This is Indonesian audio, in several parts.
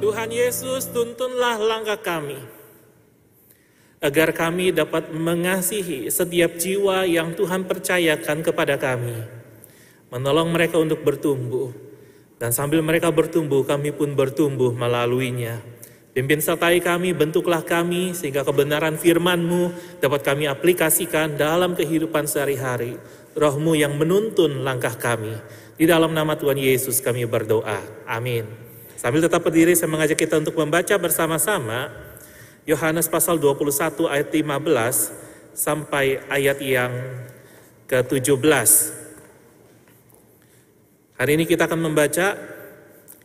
Tuhan Yesus, tuntunlah langkah kami, agar kami dapat mengasihi setiap jiwa yang Tuhan percayakan kepada kami, menolong mereka untuk bertumbuh, dan sambil mereka bertumbuh, kami pun bertumbuh melaluinya. Pimpin sertai kami, bentuklah kami, sehingga kebenaran firman-Mu dapat kami aplikasikan dalam kehidupan sehari-hari. Rohmu yang menuntun langkah kami. Di dalam nama Tuhan Yesus kami berdoa. Amin. Sambil tetap berdiri, saya mengajak kita untuk membaca bersama-sama Yohanes pasal 21 ayat 15 sampai ayat yang ke-17. Hari ini kita akan membaca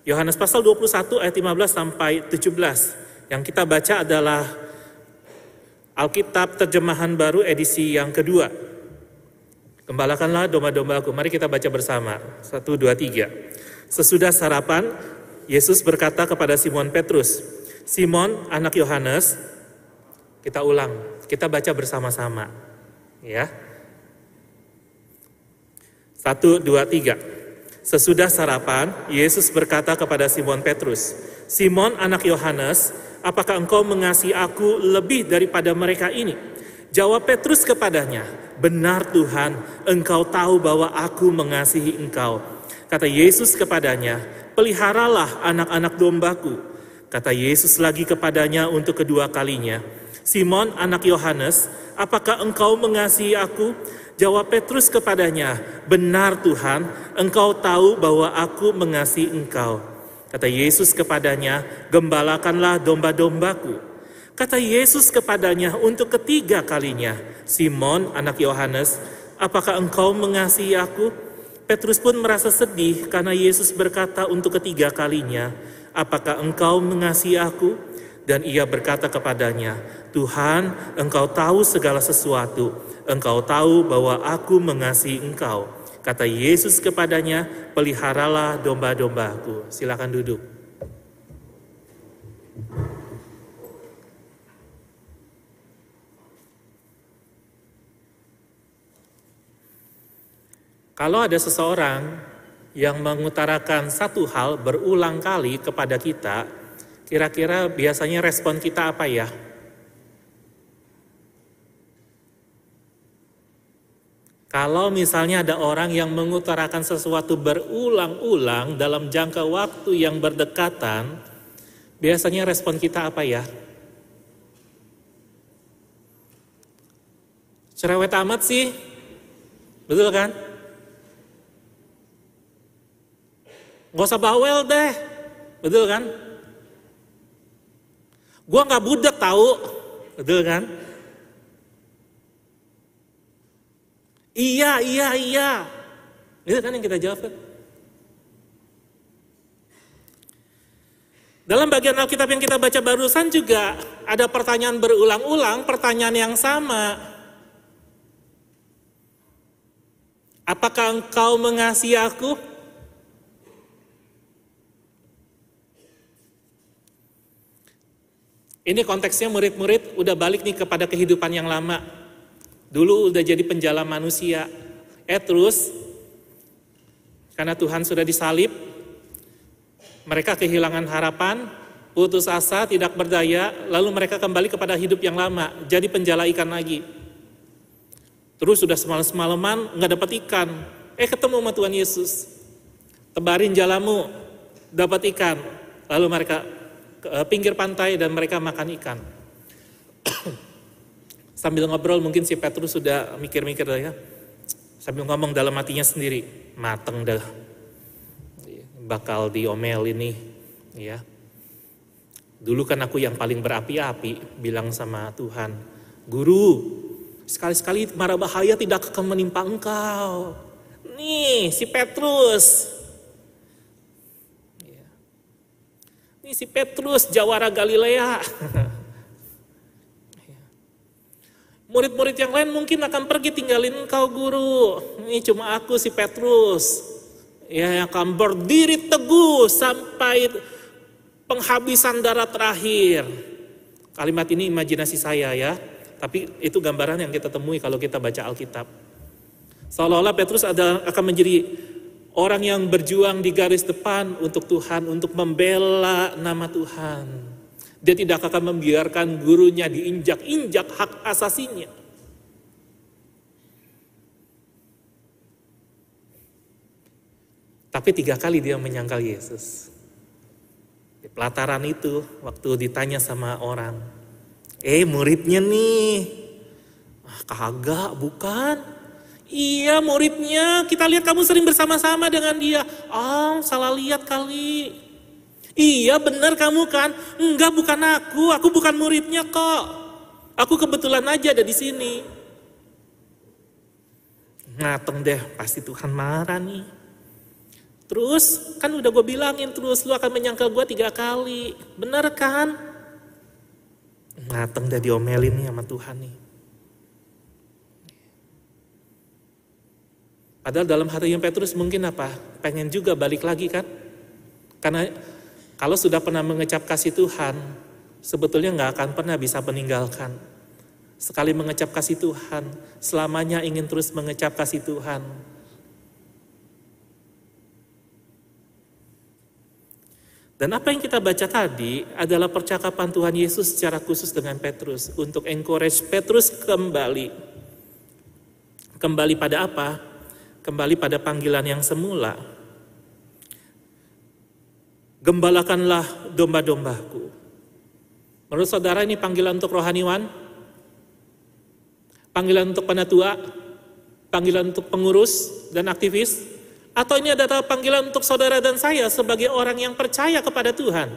Yohanes pasal 21 ayat 15 sampai 17. Yang kita baca adalah Alkitab terjemahan baru edisi yang kedua. Gembalakanlah domba-dombaku. Mari kita baca bersama. Satu, dua, tiga. Sesudah sarapan, Yesus berkata kepada Simon Petrus, Simon, anak Yohanes, kita ulang, kita baca bersama-sama. Ya. Satu, dua, tiga. Sesudah sarapan, Yesus berkata kepada Simon Petrus, Simon anak Yohanes, apakah engkau mengasihi aku lebih daripada mereka ini? Jawab Petrus kepadanya, benar Tuhan, engkau tahu bahwa aku mengasihi engkau. Kata Yesus kepadanya, peliharalah anak-anak dombaku. Kata Yesus lagi kepadanya untuk kedua kalinya, Simon anak Yohanes, apakah engkau mengasihi aku? Jawab Petrus kepadanya, benar Tuhan, engkau tahu bahwa aku mengasihi engkau. Kata Yesus kepadanya, gembalakanlah domba-dombaku. Kata Yesus kepadanya untuk ketiga kalinya, Simon anak Yohanes, apakah engkau mengasihi aku? Petrus pun merasa sedih karena Yesus berkata untuk ketiga kalinya, apakah engkau mengasihi aku? Dan ia berkata kepadanya, Tuhan, engkau tahu segala sesuatu, engkau tahu bahwa aku mengasihi engkau. Kata Yesus kepadanya, peliharalah domba-dombaku. Silakan duduk. Kalau ada seseorang yang mengutarakan satu hal berulang kali kepada kita, kira-kira biasanya respon kita apa ya? Kalau misalnya ada orang yang mengutarakan sesuatu berulang-ulang dalam jangka waktu yang berdekatan, biasanya respon kita apa ya? Cerewet amat sih, betul kan? Gak usah bawel deh, betul kan? Gua nggak budak tahu, betul kan? Iya, iya, iya. Itu kan yang kita jawab kan? Dalam bagian Alkitab yang kita baca barusan juga ada pertanyaan berulang-ulang, pertanyaan yang sama. Apakah engkau mengasihi aku? Ini konteksnya murid-murid udah balik nih kepada kehidupan yang lama. Dulu udah jadi penjala manusia. Eh terus, karena Tuhan sudah disalib, mereka kehilangan harapan, putus asa, tidak berdaya, lalu mereka kembali kepada hidup yang lama, jadi penjala ikan lagi. Terus sudah semalam-semalaman nggak dapat ikan, eh ketemu sama Tuhan Yesus, tebarin jalamu, dapat ikan, lalu mereka pinggir pantai dan mereka makan ikan. Sambil ngobrol mungkin si Petrus sudah mikir-mikir ya. Sambil ngomong dalam hatinya sendiri, mateng dah. Bakal diomel ini, ya. Dulu kan aku yang paling berapi-api bilang sama Tuhan, Guru, sekali-sekali mara bahaya tidak akan menimpa engkau. Nih si Petrus. Ini si Petrus jawara Galilea. Murid-murid yang lain mungkin akan pergi tinggalin engkau guru. Ini cuma aku si Petrus. Ya, yang akan berdiri teguh sampai penghabisan darah terakhir. Kalimat ini imajinasi saya ya. Tapi itu gambaran yang kita temui kalau kita baca Alkitab. Seolah-olah Petrus ada, akan menjadi Orang yang berjuang di garis depan untuk Tuhan, untuk membela nama Tuhan. Dia tidak akan membiarkan gurunya diinjak-injak hak asasinya. Tapi tiga kali dia menyangkal Yesus. Di pelataran itu, waktu ditanya sama orang, eh muridnya nih, ah, kagak, bukan. Iya muridnya, kita lihat kamu sering bersama-sama dengan dia. Oh, salah lihat kali. Iya benar kamu kan? Enggak bukan aku, aku bukan muridnya kok. Aku kebetulan aja ada di sini. Ngateng deh, pasti Tuhan marah nih. Terus kan udah gue bilangin terus lu akan menyangkal gue tiga kali. Bener kan? Ngateng udah diomelin nih sama Tuhan nih. Padahal dalam hatinya Petrus mungkin apa? Pengen juga balik lagi kan? Karena kalau sudah pernah mengecap kasih Tuhan, sebetulnya nggak akan pernah bisa meninggalkan. Sekali mengecap kasih Tuhan, selamanya ingin terus mengecap kasih Tuhan Dan apa yang kita baca tadi adalah percakapan Tuhan Yesus secara khusus dengan Petrus untuk encourage Petrus kembali. Kembali pada apa? Kembali pada panggilan yang semula. Gembalakanlah domba-dombaku. Menurut saudara ini panggilan untuk rohaniwan? Panggilan untuk penatua? Panggilan untuk pengurus dan aktivis? Atau ini adalah panggilan untuk saudara dan saya sebagai orang yang percaya kepada Tuhan.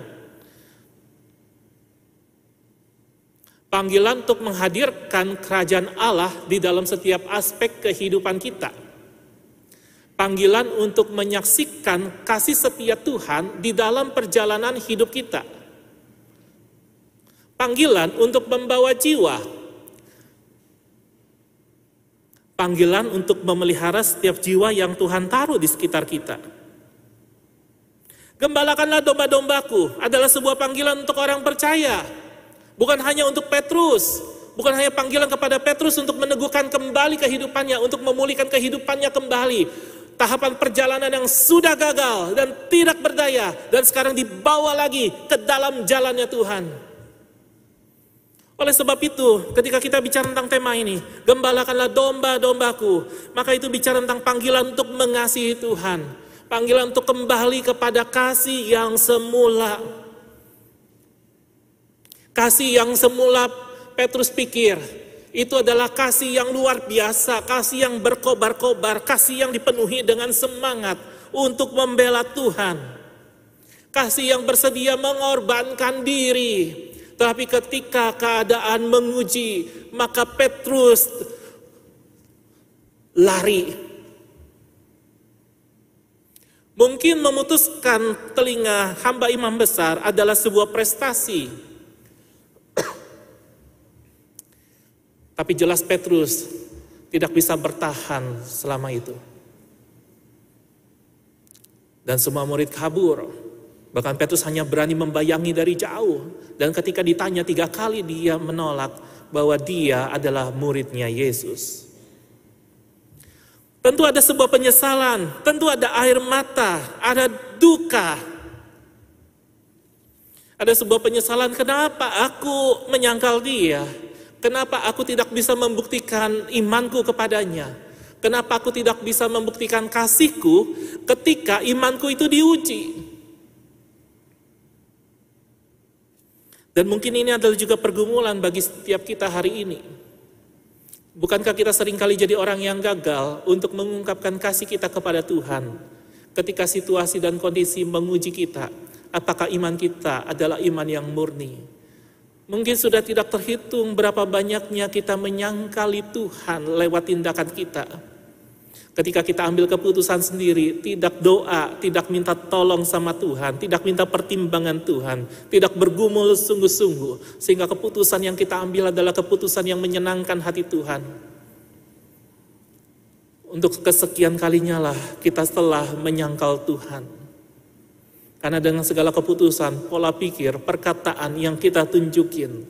Panggilan untuk menghadirkan kerajaan Allah di dalam setiap aspek kehidupan kita. Panggilan untuk menyaksikan kasih setia Tuhan di dalam perjalanan hidup kita. Panggilan untuk membawa jiwa panggilan untuk memelihara setiap jiwa yang Tuhan taruh di sekitar kita. Gembalakanlah domba-dombaku adalah sebuah panggilan untuk orang percaya. Bukan hanya untuk Petrus, bukan hanya panggilan kepada Petrus untuk meneguhkan kembali kehidupannya, untuk memulihkan kehidupannya kembali. Tahapan perjalanan yang sudah gagal dan tidak berdaya dan sekarang dibawa lagi ke dalam jalannya Tuhan. Oleh sebab itu, ketika kita bicara tentang tema ini, gembalakanlah domba-dombaku, maka itu bicara tentang panggilan untuk mengasihi Tuhan. Panggilan untuk kembali kepada kasih yang semula. Kasih yang semula Petrus pikir, itu adalah kasih yang luar biasa, kasih yang berkobar-kobar, kasih yang dipenuhi dengan semangat untuk membela Tuhan. Kasih yang bersedia mengorbankan diri, tapi ketika keadaan menguji, maka Petrus lari. Mungkin memutuskan telinga hamba imam besar adalah sebuah prestasi. Tapi jelas Petrus tidak bisa bertahan selama itu. Dan semua murid kabur. Bahkan Petrus hanya berani membayangi dari jauh. Dan ketika ditanya tiga kali dia menolak bahwa dia adalah muridnya Yesus. Tentu ada sebuah penyesalan, tentu ada air mata, ada duka. Ada sebuah penyesalan, kenapa aku menyangkal dia? Kenapa aku tidak bisa membuktikan imanku kepadanya? Kenapa aku tidak bisa membuktikan kasihku ketika imanku itu diuji? Dan mungkin ini adalah juga pergumulan bagi setiap kita hari ini. Bukankah kita sering kali jadi orang yang gagal untuk mengungkapkan kasih kita kepada Tuhan ketika situasi dan kondisi menguji kita? Apakah iman kita adalah iman yang murni? Mungkin sudah tidak terhitung berapa banyaknya kita menyangkali Tuhan lewat tindakan kita Ketika kita ambil keputusan sendiri, tidak doa, tidak minta tolong sama Tuhan, tidak minta pertimbangan Tuhan, tidak bergumul sungguh-sungguh, sehingga keputusan yang kita ambil adalah keputusan yang menyenangkan hati Tuhan. Untuk kesekian kalinya lah kita telah menyangkal Tuhan. Karena dengan segala keputusan, pola pikir, perkataan yang kita tunjukin,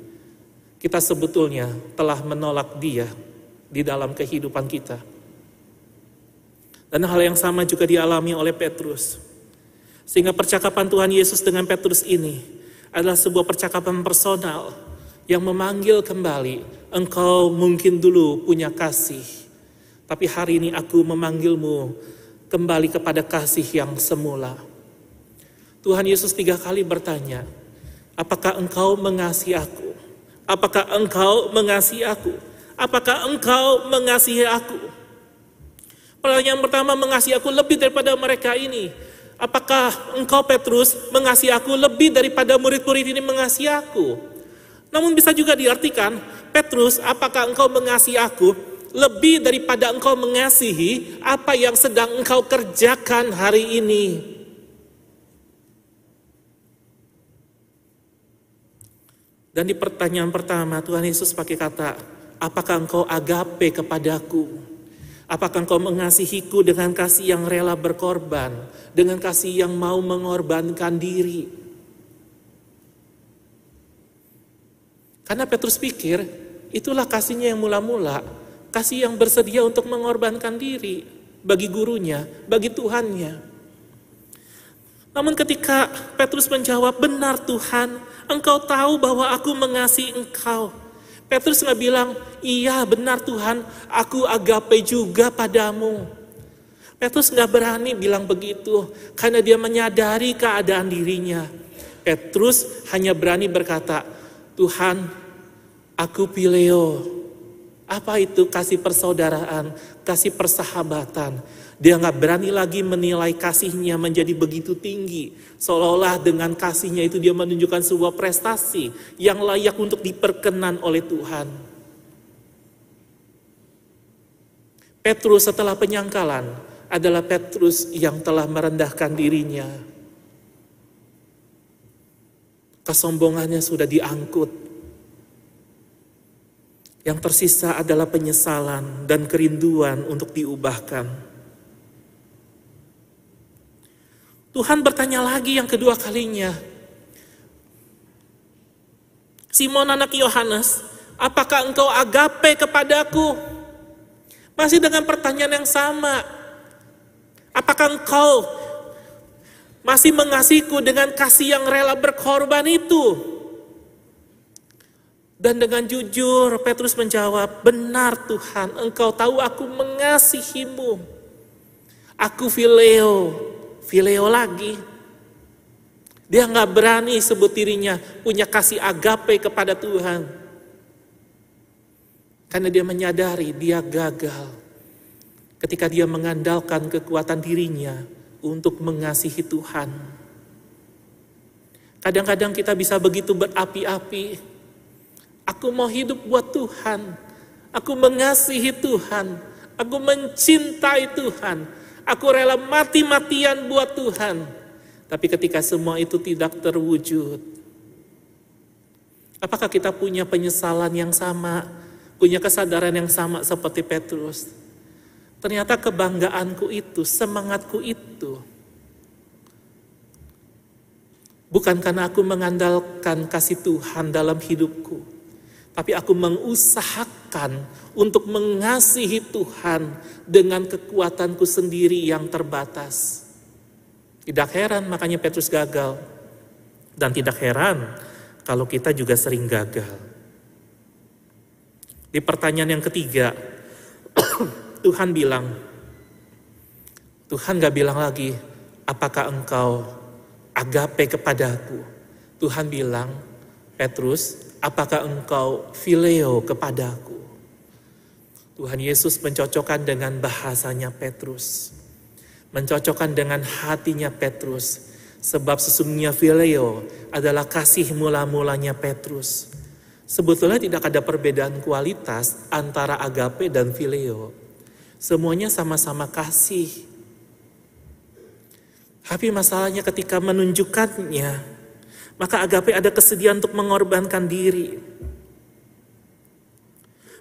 kita sebetulnya telah menolak dia di dalam kehidupan kita. Dan hal yang sama juga dialami oleh Petrus. Sehingga percakapan Tuhan Yesus dengan Petrus ini adalah sebuah percakapan personal yang memanggil kembali, engkau mungkin dulu punya kasih, tapi hari ini aku memanggilmu kembali kepada kasih yang semula. Tuhan Yesus tiga kali bertanya, apakah engkau mengasihi aku? Apakah engkau mengasihi aku? Apakah engkau mengasihi aku? Pertanyaan pertama, mengasihi aku lebih daripada mereka ini. Apakah engkau Petrus mengasihi aku lebih daripada murid-murid ini mengasihi aku? Namun bisa juga diartikan, Petrus, apakah engkau mengasihi aku lebih daripada engkau mengasihi apa yang sedang engkau kerjakan hari ini? Dan di pertanyaan pertama Tuhan Yesus pakai kata, apakah engkau agape kepadaku? Apakah engkau mengasihiku dengan kasih yang rela berkorban, dengan kasih yang mau mengorbankan diri? Karena Petrus pikir, itulah kasihnya yang mula-mula, kasih yang bersedia untuk mengorbankan diri bagi gurunya, bagi Tuhannya. Namun ketika Petrus menjawab, benar Tuhan, engkau tahu bahwa aku mengasihi engkau. Petrus nggak bilang, iya benar Tuhan, aku agape juga padamu. Petrus nggak berani bilang begitu, karena dia menyadari keadaan dirinya. Petrus hanya berani berkata, Tuhan, aku pileo. Apa itu kasih persaudaraan, kasih persahabatan. Dia nggak berani lagi menilai kasihnya menjadi begitu tinggi. Seolah-olah dengan kasihnya itu dia menunjukkan sebuah prestasi yang layak untuk diperkenan oleh Tuhan. Petrus setelah penyangkalan adalah Petrus yang telah merendahkan dirinya. Kesombongannya sudah diangkut. Yang tersisa adalah penyesalan dan kerinduan untuk diubahkan. Tuhan bertanya lagi yang kedua kalinya. Simon anak Yohanes, apakah engkau agape kepadaku? Masih dengan pertanyaan yang sama. Apakah engkau masih mengasihiku dengan kasih yang rela berkorban itu? Dan dengan jujur Petrus menjawab, benar Tuhan, engkau tahu aku mengasihimu. Aku fileo, Fileo lagi. Dia nggak berani sebut dirinya punya kasih agape kepada Tuhan. Karena dia menyadari dia gagal. Ketika dia mengandalkan kekuatan dirinya untuk mengasihi Tuhan. Kadang-kadang kita bisa begitu berapi-api. Aku mau hidup buat Tuhan. Aku mengasihi Tuhan. Aku mencintai Tuhan. Aku rela mati-matian buat Tuhan. Tapi ketika semua itu tidak terwujud, apakah kita punya penyesalan yang sama, punya kesadaran yang sama seperti Petrus? Ternyata kebanggaanku itu, semangatku itu, bukan karena aku mengandalkan kasih Tuhan dalam hidupku, tapi aku mengusahakan untuk mengasihi Tuhan dengan kekuatanku sendiri yang terbatas. Tidak heran makanya Petrus gagal. Dan tidak heran kalau kita juga sering gagal. Di pertanyaan yang ketiga, Tuhan bilang, Tuhan gak bilang lagi, apakah engkau agape kepadaku? Tuhan bilang, Petrus, apakah engkau fileo kepadaku? Tuhan Yesus mencocokkan dengan bahasanya Petrus. Mencocokkan dengan hatinya Petrus. Sebab sesungguhnya fileo adalah kasih mula-mulanya Petrus. Sebetulnya tidak ada perbedaan kualitas antara agape dan fileo. Semuanya sama-sama kasih. Tapi masalahnya ketika menunjukkannya, maka agape ada kesediaan untuk mengorbankan diri.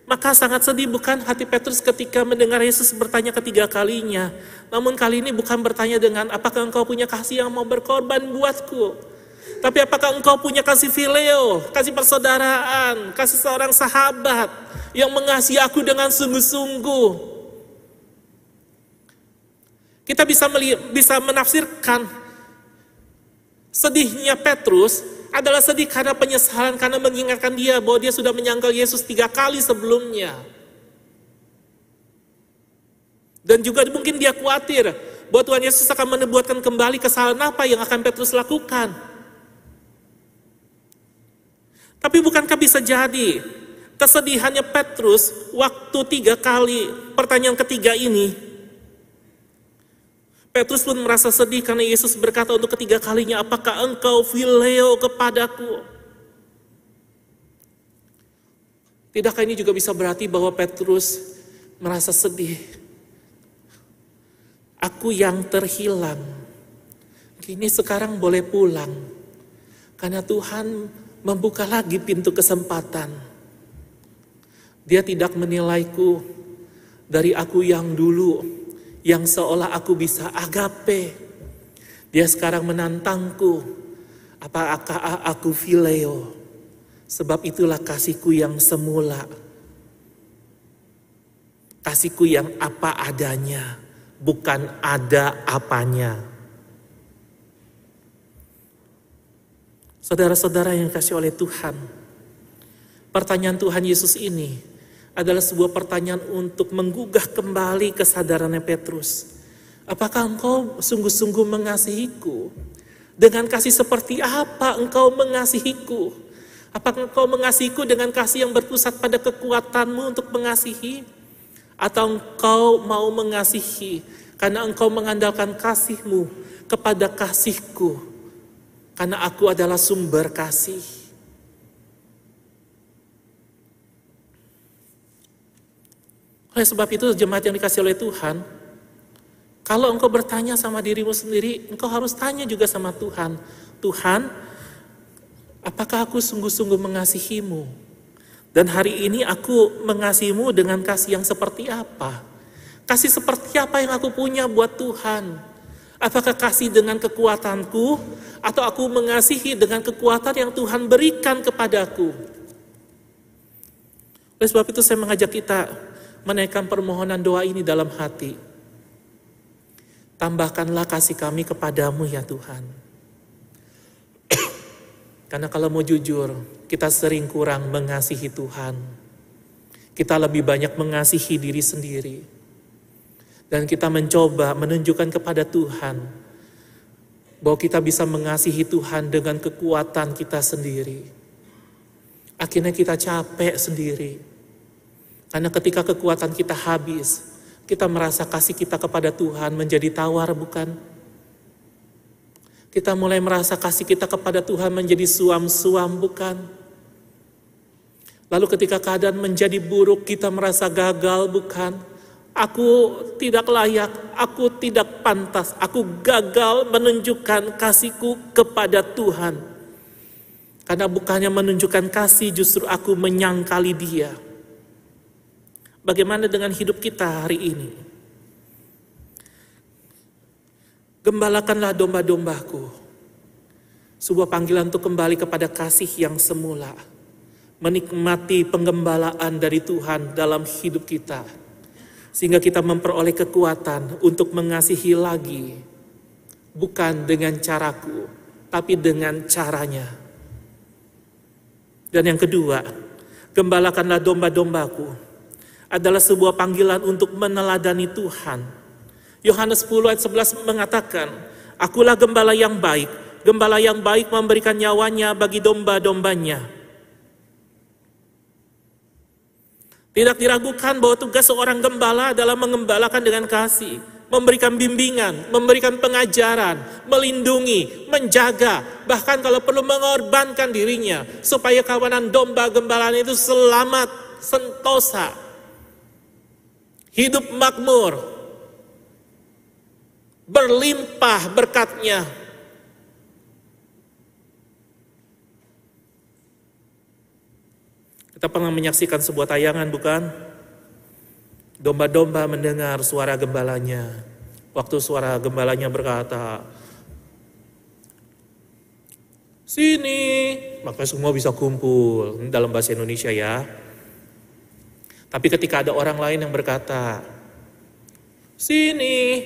Maka sangat sedih bukan hati Petrus ketika mendengar Yesus bertanya ketiga kalinya. Namun kali ini bukan bertanya dengan apakah engkau punya kasih yang mau berkorban buatku. Tapi apakah engkau punya kasih fileo, kasih persaudaraan, kasih seorang sahabat yang mengasihi aku dengan sungguh-sungguh. Kita bisa bisa menafsirkan sedihnya Petrus adalah sedih karena penyesalan karena mengingatkan dia bahwa dia sudah menyangkal Yesus tiga kali sebelumnya. Dan juga mungkin dia khawatir bahwa Tuhan Yesus akan menebuatkan kembali kesalahan apa yang akan Petrus lakukan. Tapi bukankah bisa jadi kesedihannya Petrus waktu tiga kali pertanyaan ketiga ini Petrus pun merasa sedih karena Yesus berkata untuk ketiga kalinya, apakah engkau fileo kepadaku? Tidakkah ini juga bisa berarti bahwa Petrus merasa sedih? Aku yang terhilang, kini sekarang boleh pulang. Karena Tuhan membuka lagi pintu kesempatan. Dia tidak menilaiku dari aku yang dulu yang seolah aku bisa agape. Dia sekarang menantangku, apakah aku fileo? Sebab itulah kasihku yang semula. Kasihku yang apa adanya, bukan ada apanya. Saudara-saudara yang kasih oleh Tuhan, pertanyaan Tuhan Yesus ini adalah sebuah pertanyaan untuk menggugah kembali kesadarannya Petrus. Apakah engkau sungguh-sungguh mengasihiku? Dengan kasih seperti apa engkau mengasihiku? Apakah engkau mengasihiku dengan kasih yang berpusat pada kekuatanmu untuk mengasihi? Atau engkau mau mengasihi karena engkau mengandalkan kasihmu kepada kasihku? Karena aku adalah sumber kasih. Oleh sebab itu jemaat yang dikasih oleh Tuhan, kalau engkau bertanya sama dirimu sendiri, engkau harus tanya juga sama Tuhan. Tuhan, apakah aku sungguh-sungguh mengasihimu? Dan hari ini aku mengasihimu dengan kasih yang seperti apa? Kasih seperti apa yang aku punya buat Tuhan? Apakah kasih dengan kekuatanku atau aku mengasihi dengan kekuatan yang Tuhan berikan kepadaku? Oleh sebab itu saya mengajak kita menaikkan permohonan doa ini dalam hati. Tambahkanlah kasih kami kepadamu ya Tuhan. Karena kalau mau jujur, kita sering kurang mengasihi Tuhan. Kita lebih banyak mengasihi diri sendiri. Dan kita mencoba menunjukkan kepada Tuhan bahwa kita bisa mengasihi Tuhan dengan kekuatan kita sendiri. Akhirnya kita capek sendiri karena ketika kekuatan kita habis, kita merasa kasih kita kepada Tuhan menjadi tawar bukan? Kita mulai merasa kasih kita kepada Tuhan menjadi suam-suam bukan? Lalu ketika keadaan menjadi buruk kita merasa gagal bukan? Aku tidak layak, aku tidak pantas, aku gagal menunjukkan kasihku kepada Tuhan. Karena bukannya menunjukkan kasih justru aku menyangkali dia. Bagaimana dengan hidup kita hari ini? Gembalakanlah domba-dombaku. Sebuah panggilan untuk kembali kepada kasih yang semula. Menikmati penggembalaan dari Tuhan dalam hidup kita. Sehingga kita memperoleh kekuatan untuk mengasihi lagi. Bukan dengan caraku, tapi dengan caranya. Dan yang kedua, gembalakanlah domba-dombaku adalah sebuah panggilan untuk meneladani Tuhan. Yohanes 10 ayat 11 mengatakan, Akulah gembala yang baik, gembala yang baik memberikan nyawanya bagi domba-dombanya. Tidak diragukan bahwa tugas seorang gembala adalah mengembalakan dengan kasih, memberikan bimbingan, memberikan pengajaran, melindungi, menjaga, bahkan kalau perlu mengorbankan dirinya supaya kawanan domba gembalaan itu selamat, sentosa, hidup makmur, berlimpah berkatnya. Kita pernah menyaksikan sebuah tayangan bukan? Domba-domba mendengar suara gembalanya. Waktu suara gembalanya berkata, Sini, maka semua bisa kumpul. dalam bahasa Indonesia ya. Tapi ketika ada orang lain yang berkata, sini,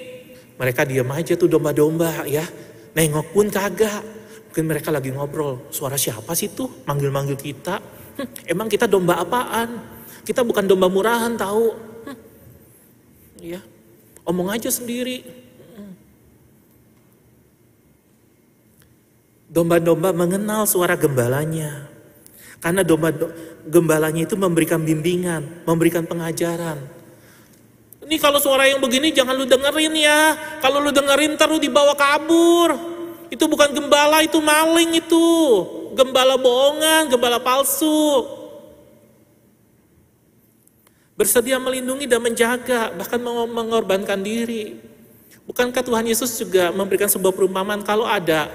Mereka diam aja tuh domba-domba ya. Nengok pun kagak. Mungkin mereka lagi ngobrol. Suara siapa sih tuh manggil-manggil kita? Hm, emang kita domba apaan? Kita bukan domba murahan tahu. Hm. Ya, omong aja sendiri. Hm. Domba-domba mengenal suara gembalanya. Karena domba gembalanya itu memberikan bimbingan, memberikan pengajaran. Ini kalau suara yang begini jangan lu dengerin ya. Kalau lu dengerin lu dibawa kabur. Itu bukan gembala, itu maling itu. Gembala bohongan, gembala palsu. Bersedia melindungi dan menjaga, bahkan mengorbankan diri. Bukankah Tuhan Yesus juga memberikan sebuah perumpamaan kalau ada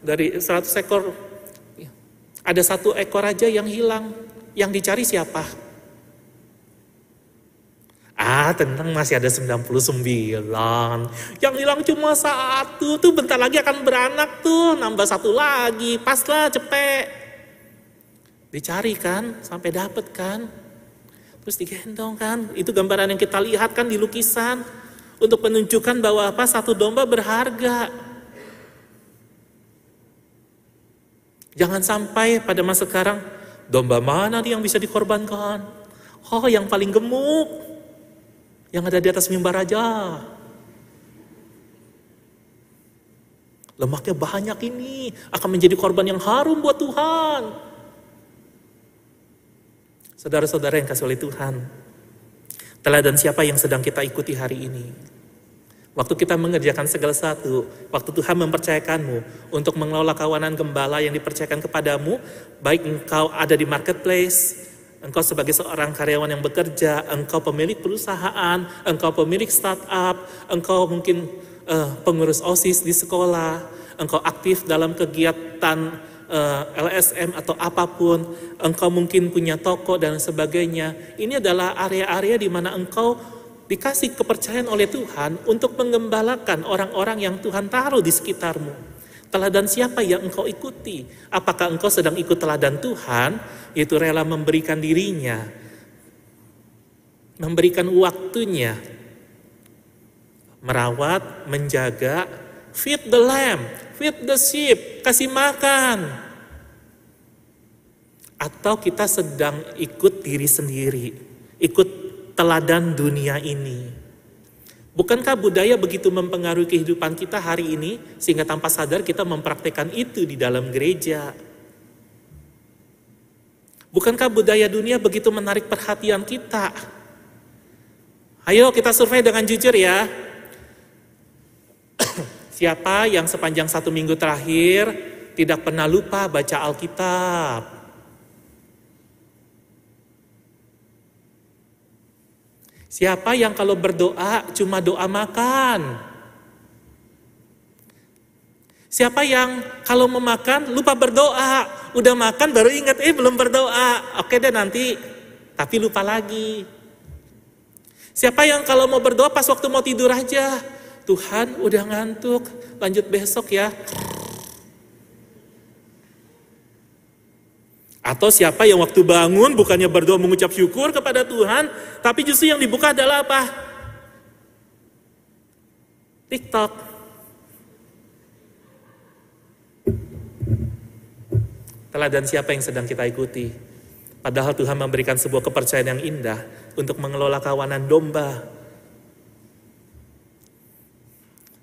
dari 100 ekor ada satu ekor aja yang hilang. Yang dicari siapa? Ah, tenang masih ada 99. Yang hilang cuma satu. Tuh bentar lagi akan beranak tuh. Nambah satu lagi. Pas lah cepet. Dicari kan, sampai dapet kan. Terus digendong kan. Itu gambaran yang kita lihat kan di lukisan. Untuk menunjukkan bahwa apa satu domba berharga. Jangan sampai pada masa sekarang, domba mana nih yang bisa dikorbankan? Oh, yang paling gemuk. Yang ada di atas mimbar aja. Lemaknya banyak ini akan menjadi korban yang harum buat Tuhan. Saudara-saudara yang kasih oleh Tuhan, teladan siapa yang sedang kita ikuti hari ini? Waktu kita mengerjakan segala satu, waktu Tuhan mempercayakanmu untuk mengelola kawanan gembala yang dipercayakan kepadamu, baik engkau ada di marketplace, engkau sebagai seorang karyawan yang bekerja, engkau pemilik perusahaan, engkau pemilik startup, engkau mungkin uh, pengurus OSIS di sekolah, engkau aktif dalam kegiatan uh, eh, LSM atau apa pun, engkau mungkin punya toko dan sebagainya. Ini adalah area-area di mana engkau dikasih kepercayaan oleh Tuhan untuk mengembalakan orang-orang yang Tuhan taruh di sekitarmu. Teladan siapa yang engkau ikuti? Apakah engkau sedang ikut teladan Tuhan, yaitu rela memberikan dirinya, memberikan waktunya, merawat, menjaga, feed the lamb, feed the sheep, kasih makan. Atau kita sedang ikut diri sendiri, ikut teladan dunia ini. Bukankah budaya begitu mempengaruhi kehidupan kita hari ini sehingga tanpa sadar kita mempraktekkan itu di dalam gereja? Bukankah budaya dunia begitu menarik perhatian kita? Ayo kita survei dengan jujur ya. Siapa yang sepanjang satu minggu terakhir tidak pernah lupa baca Alkitab? Siapa yang kalau berdoa cuma doa makan? Siapa yang kalau memakan lupa berdoa? Udah makan baru ingat, eh belum berdoa. Oke deh nanti, tapi lupa lagi. Siapa yang kalau mau berdoa pas waktu mau tidur aja? Tuhan udah ngantuk, lanjut besok ya. Atau siapa yang waktu bangun bukannya berdoa mengucap syukur kepada Tuhan, tapi justru yang dibuka adalah apa? TikTok. Teladan siapa yang sedang kita ikuti? Padahal Tuhan memberikan sebuah kepercayaan yang indah untuk mengelola kawanan domba.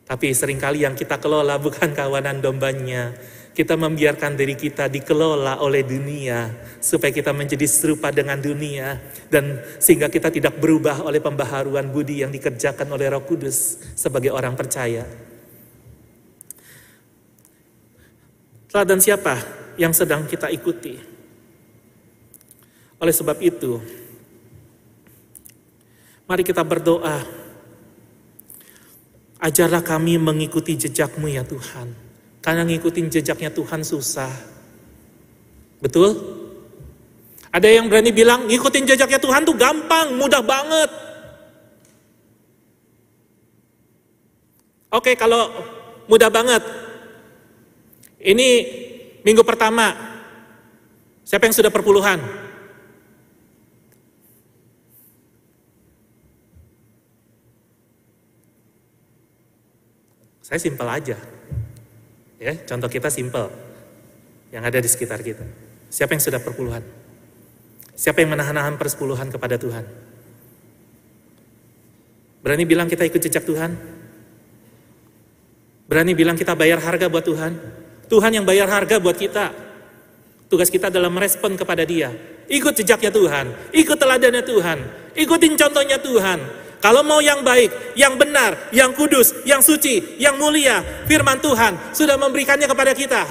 Tapi sering kali yang kita kelola bukan kawanan dombanya, kita membiarkan diri kita dikelola oleh dunia supaya kita menjadi serupa dengan dunia dan sehingga kita tidak berubah oleh pembaharuan budi yang dikerjakan oleh Roh Kudus sebagai orang percaya. Teladan siapa yang sedang kita ikuti? Oleh sebab itu, mari kita berdoa. Ajarlah kami mengikuti jejakmu ya Tuhan karena ngikutin jejaknya Tuhan susah. Betul? Ada yang berani bilang ngikutin jejaknya Tuhan tuh gampang, mudah banget. Oke, kalau mudah banget. Ini minggu pertama. Siapa yang sudah perpuluhan? Saya simpel aja. Ya, contoh kita simpel. Yang ada di sekitar kita. Siapa yang sudah perpuluhan? Siapa yang menahan-nahan persepuluhan kepada Tuhan? Berani bilang kita ikut jejak Tuhan? Berani bilang kita bayar harga buat Tuhan? Tuhan yang bayar harga buat kita. Tugas kita adalah merespon kepada dia. Ikut jejaknya Tuhan, ikut teladannya Tuhan, ikutin contohnya Tuhan. Kalau mau yang baik, yang benar, yang kudus, yang suci, yang mulia, firman Tuhan sudah memberikannya kepada kita.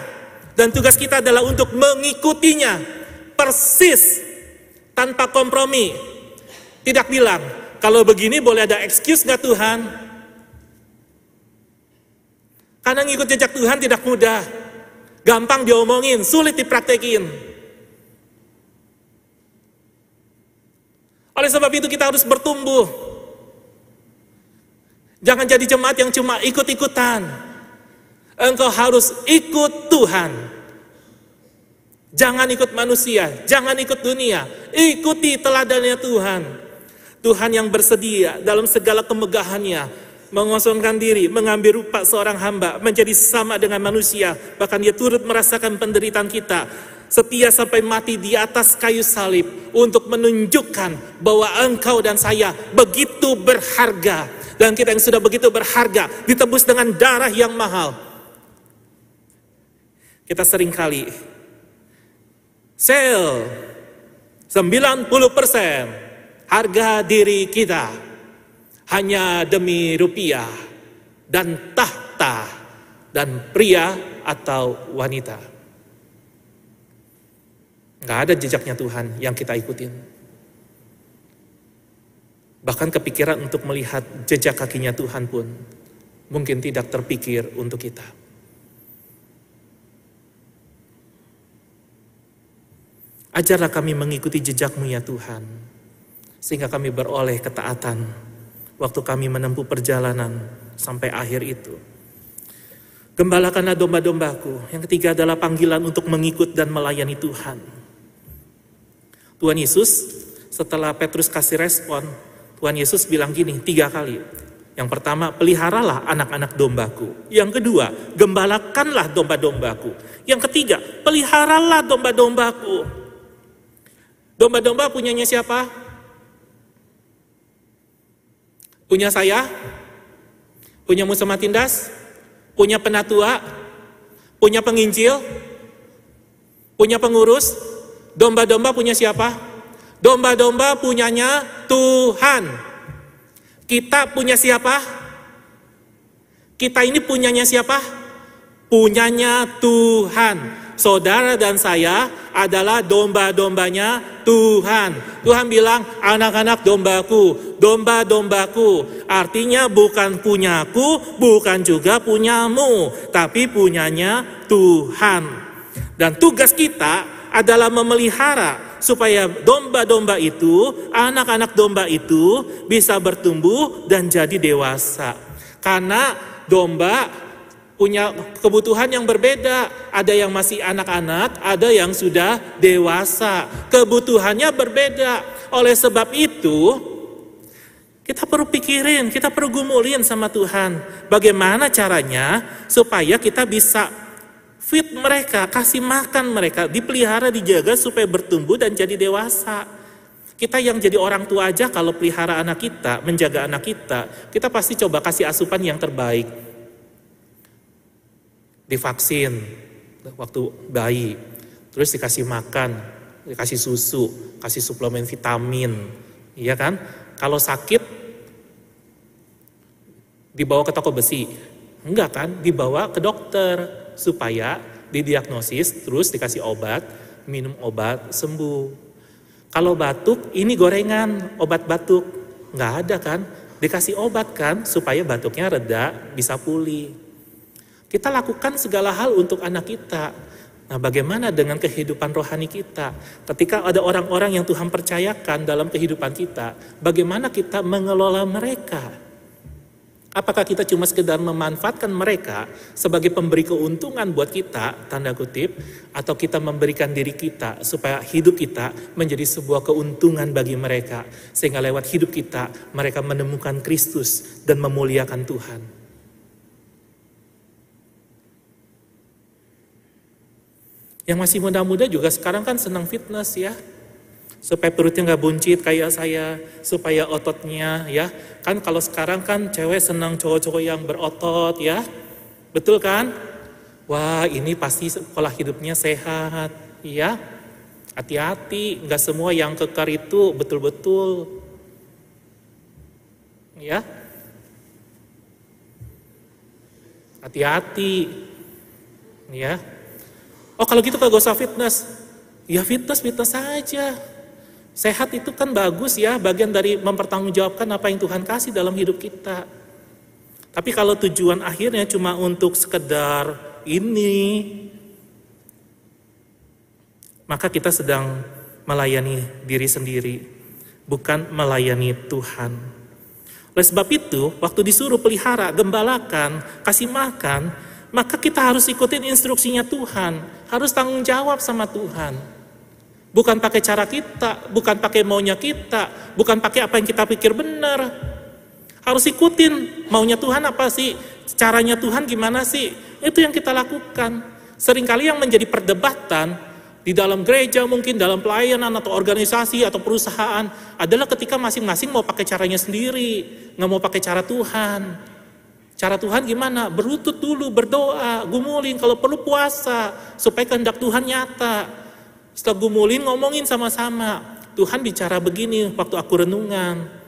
Dan tugas kita adalah untuk mengikutinya persis tanpa kompromi. Tidak bilang, kalau begini boleh ada excuse nggak Tuhan? Karena ngikut jejak Tuhan tidak mudah. Gampang diomongin, sulit dipraktekin. Oleh sebab itu kita harus bertumbuh. Jangan jadi jemaat yang cuma ikut-ikutan. Engkau harus ikut Tuhan. Jangan ikut manusia, jangan ikut dunia. Ikuti teladannya Tuhan. Tuhan yang bersedia dalam segala kemegahannya mengosongkan diri, mengambil rupa seorang hamba, menjadi sama dengan manusia, bahkan dia turut merasakan penderitaan kita, setia sampai mati di atas kayu salib untuk menunjukkan bahwa engkau dan saya begitu berharga dan kita yang sudah begitu berharga ditebus dengan darah yang mahal. Kita sering kali sel 90% harga diri kita hanya demi rupiah dan tahta dan pria atau wanita. Gak ada jejaknya Tuhan yang kita ikutin. Bahkan kepikiran untuk melihat jejak kakinya Tuhan pun mungkin tidak terpikir untuk kita. Ajarlah kami mengikuti jejakmu ya Tuhan, sehingga kami beroleh ketaatan waktu kami menempuh perjalanan sampai akhir itu. Gembalakanlah domba-dombaku. Yang ketiga adalah panggilan untuk mengikut dan melayani Tuhan. Tuhan Yesus setelah Petrus kasih respon, Tuhan Yesus bilang gini tiga kali. Yang pertama, peliharalah anak-anak dombaku. Yang kedua, gembalakanlah domba-dombaku. Yang ketiga, peliharalah domba-dombaku. Domba-domba punyanya siapa? Punya saya? Punya Musa Matindas? Punya penatua? Punya penginjil? Punya pengurus? Domba-domba punya siapa? Domba-domba punyanya Tuhan. Kita punya siapa? Kita ini punyanya siapa? Punyanya Tuhan. Saudara dan saya adalah domba-dombanya Tuhan. Tuhan bilang, anak-anak dombaku, domba-dombaku. Artinya bukan punyaku, bukan juga punyamu, tapi punyanya Tuhan. Dan tugas kita adalah memelihara supaya domba-domba itu, anak-anak domba itu bisa bertumbuh dan jadi dewasa. Karena domba punya kebutuhan yang berbeda. Ada yang masih anak-anak, ada yang sudah dewasa. Kebutuhannya berbeda. Oleh sebab itu, kita perlu pikirin, kita perlu gumulin sama Tuhan. Bagaimana caranya supaya kita bisa fit mereka, kasih makan mereka, dipelihara, dijaga supaya bertumbuh dan jadi dewasa. Kita yang jadi orang tua aja kalau pelihara anak kita, menjaga anak kita, kita pasti coba kasih asupan yang terbaik divaksin waktu bayi, terus dikasih makan, dikasih susu, kasih suplemen vitamin, iya kan? Kalau sakit dibawa ke toko besi, enggak kan? Dibawa ke dokter supaya didiagnosis, terus dikasih obat, minum obat sembuh. Kalau batuk, ini gorengan, obat batuk, enggak ada kan? Dikasih obat kan supaya batuknya reda, bisa pulih. Kita lakukan segala hal untuk anak kita. Nah, bagaimana dengan kehidupan rohani kita? Ketika ada orang-orang yang Tuhan percayakan dalam kehidupan kita, bagaimana kita mengelola mereka? Apakah kita cuma sekedar memanfaatkan mereka sebagai pemberi keuntungan buat kita, tanda kutip, atau kita memberikan diri kita supaya hidup kita menjadi sebuah keuntungan bagi mereka, sehingga lewat hidup kita mereka menemukan Kristus dan memuliakan Tuhan. Yang masih muda-muda juga sekarang kan senang fitness ya, Supaya perutnya nggak buncit kayak saya, supaya ototnya ya. Kan kalau sekarang kan cewek senang cowok-cowok yang berotot ya. Betul kan? Wah ini pasti pola hidupnya sehat ya. Hati-hati, nggak semua yang kekar itu betul-betul ya. Hati-hati ya. Oh kalau gitu kalau gak usah fitness, ya fitness fitness saja. Sehat itu kan bagus ya, bagian dari mempertanggungjawabkan apa yang Tuhan kasih dalam hidup kita. Tapi kalau tujuan akhirnya cuma untuk sekedar ini, maka kita sedang melayani diri sendiri, bukan melayani Tuhan. Oleh sebab itu, waktu disuruh pelihara, gembalakan, kasih makan, maka kita harus ikutin instruksinya Tuhan, harus tanggung jawab sama Tuhan. Bukan pakai cara kita, bukan pakai maunya kita, bukan pakai apa yang kita pikir benar. Harus ikutin maunya Tuhan apa sih? Caranya Tuhan gimana sih? Itu yang kita lakukan. Seringkali yang menjadi perdebatan di dalam gereja mungkin dalam pelayanan atau organisasi atau perusahaan adalah ketika masing-masing mau pakai caranya sendiri, nggak mau pakai cara Tuhan. Cara Tuhan gimana? Berlutut dulu, berdoa, gumulin, kalau perlu puasa, supaya kehendak Tuhan nyata. Setelah gumulin, ngomongin sama-sama. Tuhan bicara begini waktu aku renungan.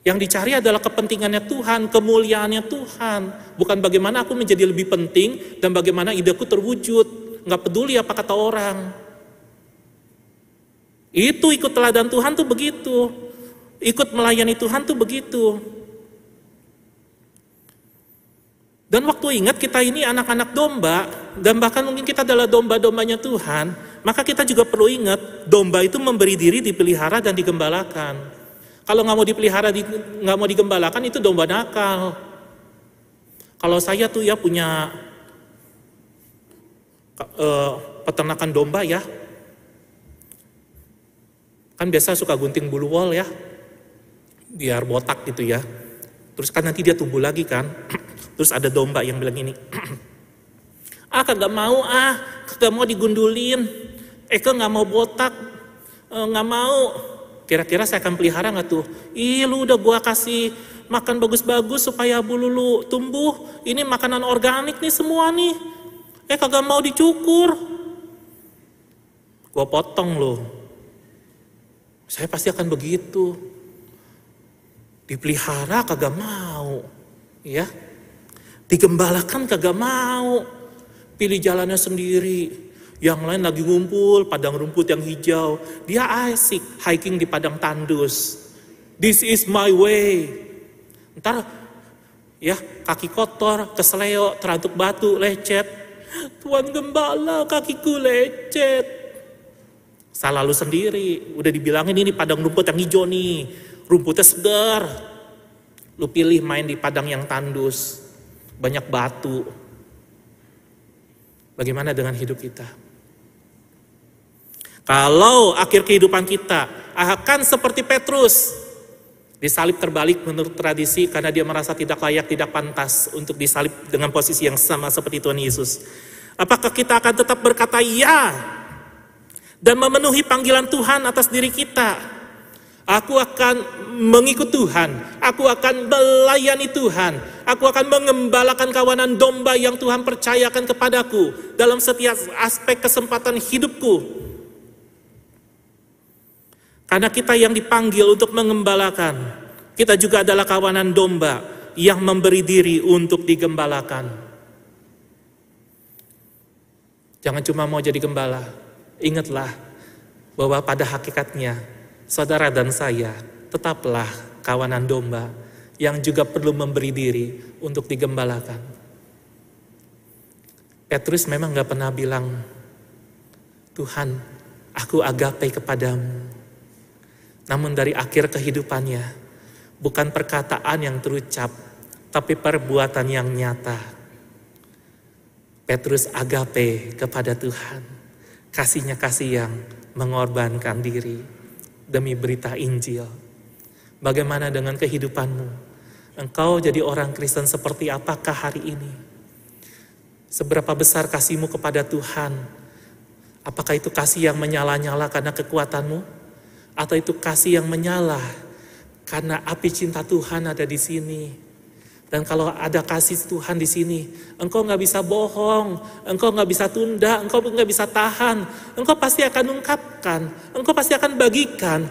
Yang dicari adalah kepentingannya Tuhan, kemuliaannya Tuhan. Bukan bagaimana aku menjadi lebih penting dan bagaimana ideku terwujud. Nggak peduli apa kata orang. Itu ikut teladan Tuhan tuh begitu. Ikut melayani Tuhan tuh begitu. Dan waktu ingat kita ini anak-anak domba, dan bahkan mungkin kita adalah domba-dombanya Tuhan, maka kita juga perlu ingat, domba itu memberi diri dipelihara dan digembalakan. Kalau nggak mau dipelihara, nggak mau digembalakan, itu domba nakal. Kalau saya tuh ya punya uh, peternakan domba ya, kan biasa suka gunting bulu wol ya, biar botak gitu ya. Terus kan nanti dia tumbuh lagi kan. Terus ada domba yang bilang ini, ah kagak mau ah, kagak mau digundulin, Eka nggak mau botak, eh, nggak mau. Kira-kira saya akan pelihara nggak tuh? Ih lu udah gua kasih makan bagus-bagus supaya bulu lu tumbuh. Ini makanan organik nih semua nih. Eh kagak mau dicukur. Gua potong loh. Saya pasti akan begitu. Dipelihara kagak mau. Ya, Digembalakan kagak mau. Pilih jalannya sendiri. Yang lain lagi ngumpul, padang rumput yang hijau. Dia asik hiking di padang tandus. This is my way. Ntar ya kaki kotor, kesleo, terantuk batu, lecet. Tuan gembala kakiku lecet. Salah lu sendiri. Udah dibilangin ini padang rumput yang hijau nih. Rumputnya segar. Lu pilih main di padang yang tandus banyak batu. Bagaimana dengan hidup kita? Kalau akhir kehidupan kita akan seperti Petrus, disalib terbalik menurut tradisi karena dia merasa tidak layak, tidak pantas untuk disalib dengan posisi yang sama seperti Tuhan Yesus. Apakah kita akan tetap berkata ya dan memenuhi panggilan Tuhan atas diri kita? Aku akan mengikut Tuhan, aku akan melayani Tuhan, aku akan mengembalakan kawanan domba yang Tuhan percayakan kepadaku dalam setiap aspek kesempatan hidupku. Karena kita yang dipanggil untuk mengembalakan, kita juga adalah kawanan domba yang memberi diri untuk digembalakan. Jangan cuma mau jadi gembala, ingatlah bahwa pada hakikatnya saudara dan saya tetaplah kawanan domba yang juga perlu memberi diri untuk digembalakan. Petrus memang gak pernah bilang, Tuhan, aku agape kepadamu. Namun dari akhir kehidupannya, bukan perkataan yang terucap, tapi perbuatan yang nyata. Petrus agape kepada Tuhan. Kasihnya kasih yang mengorbankan diri demi berita Injil. Bagaimana dengan kehidupanmu? Engkau jadi orang Kristen seperti apakah hari ini? Seberapa besar kasihmu kepada Tuhan Apakah itu kasih yang menyala-nyala karena kekuatanmu? Atau itu kasih yang menyala karena api cinta Tuhan ada di sini? Dan kalau ada kasih Tuhan di sini, engkau nggak bisa bohong, engkau nggak bisa tunda, engkau nggak bisa tahan, engkau pasti akan ungkapkan, engkau pasti akan bagikan,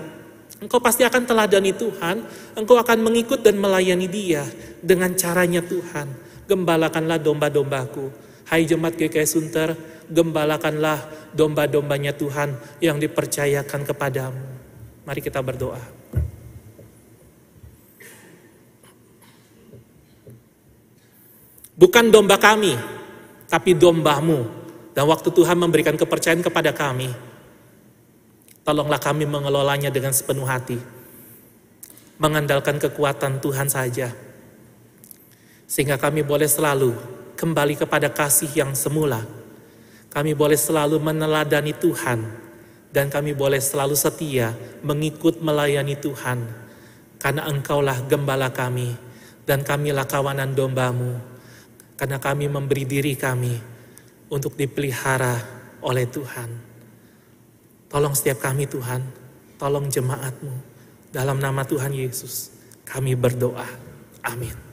engkau pasti akan teladani Tuhan, engkau akan mengikut dan melayani Dia dengan caranya Tuhan. Gembalakanlah domba-dombaku. Hai jemaat GKI Sunter, gembalakanlah domba-dombanya Tuhan yang dipercayakan kepadamu. Mari kita berdoa. Bukan domba kami, tapi dombamu. Dan waktu Tuhan memberikan kepercayaan kepada kami, tolonglah kami mengelolanya dengan sepenuh hati. Mengandalkan kekuatan Tuhan saja. Sehingga kami boleh selalu kembali kepada kasih yang semula. Kami boleh selalu meneladani Tuhan. Dan kami boleh selalu setia mengikut melayani Tuhan. Karena engkaulah gembala kami. Dan kamilah kawanan dombamu karena kami memberi diri kami untuk dipelihara oleh Tuhan. Tolong setiap kami Tuhan, tolong jemaatmu. Dalam nama Tuhan Yesus, kami berdoa. Amin.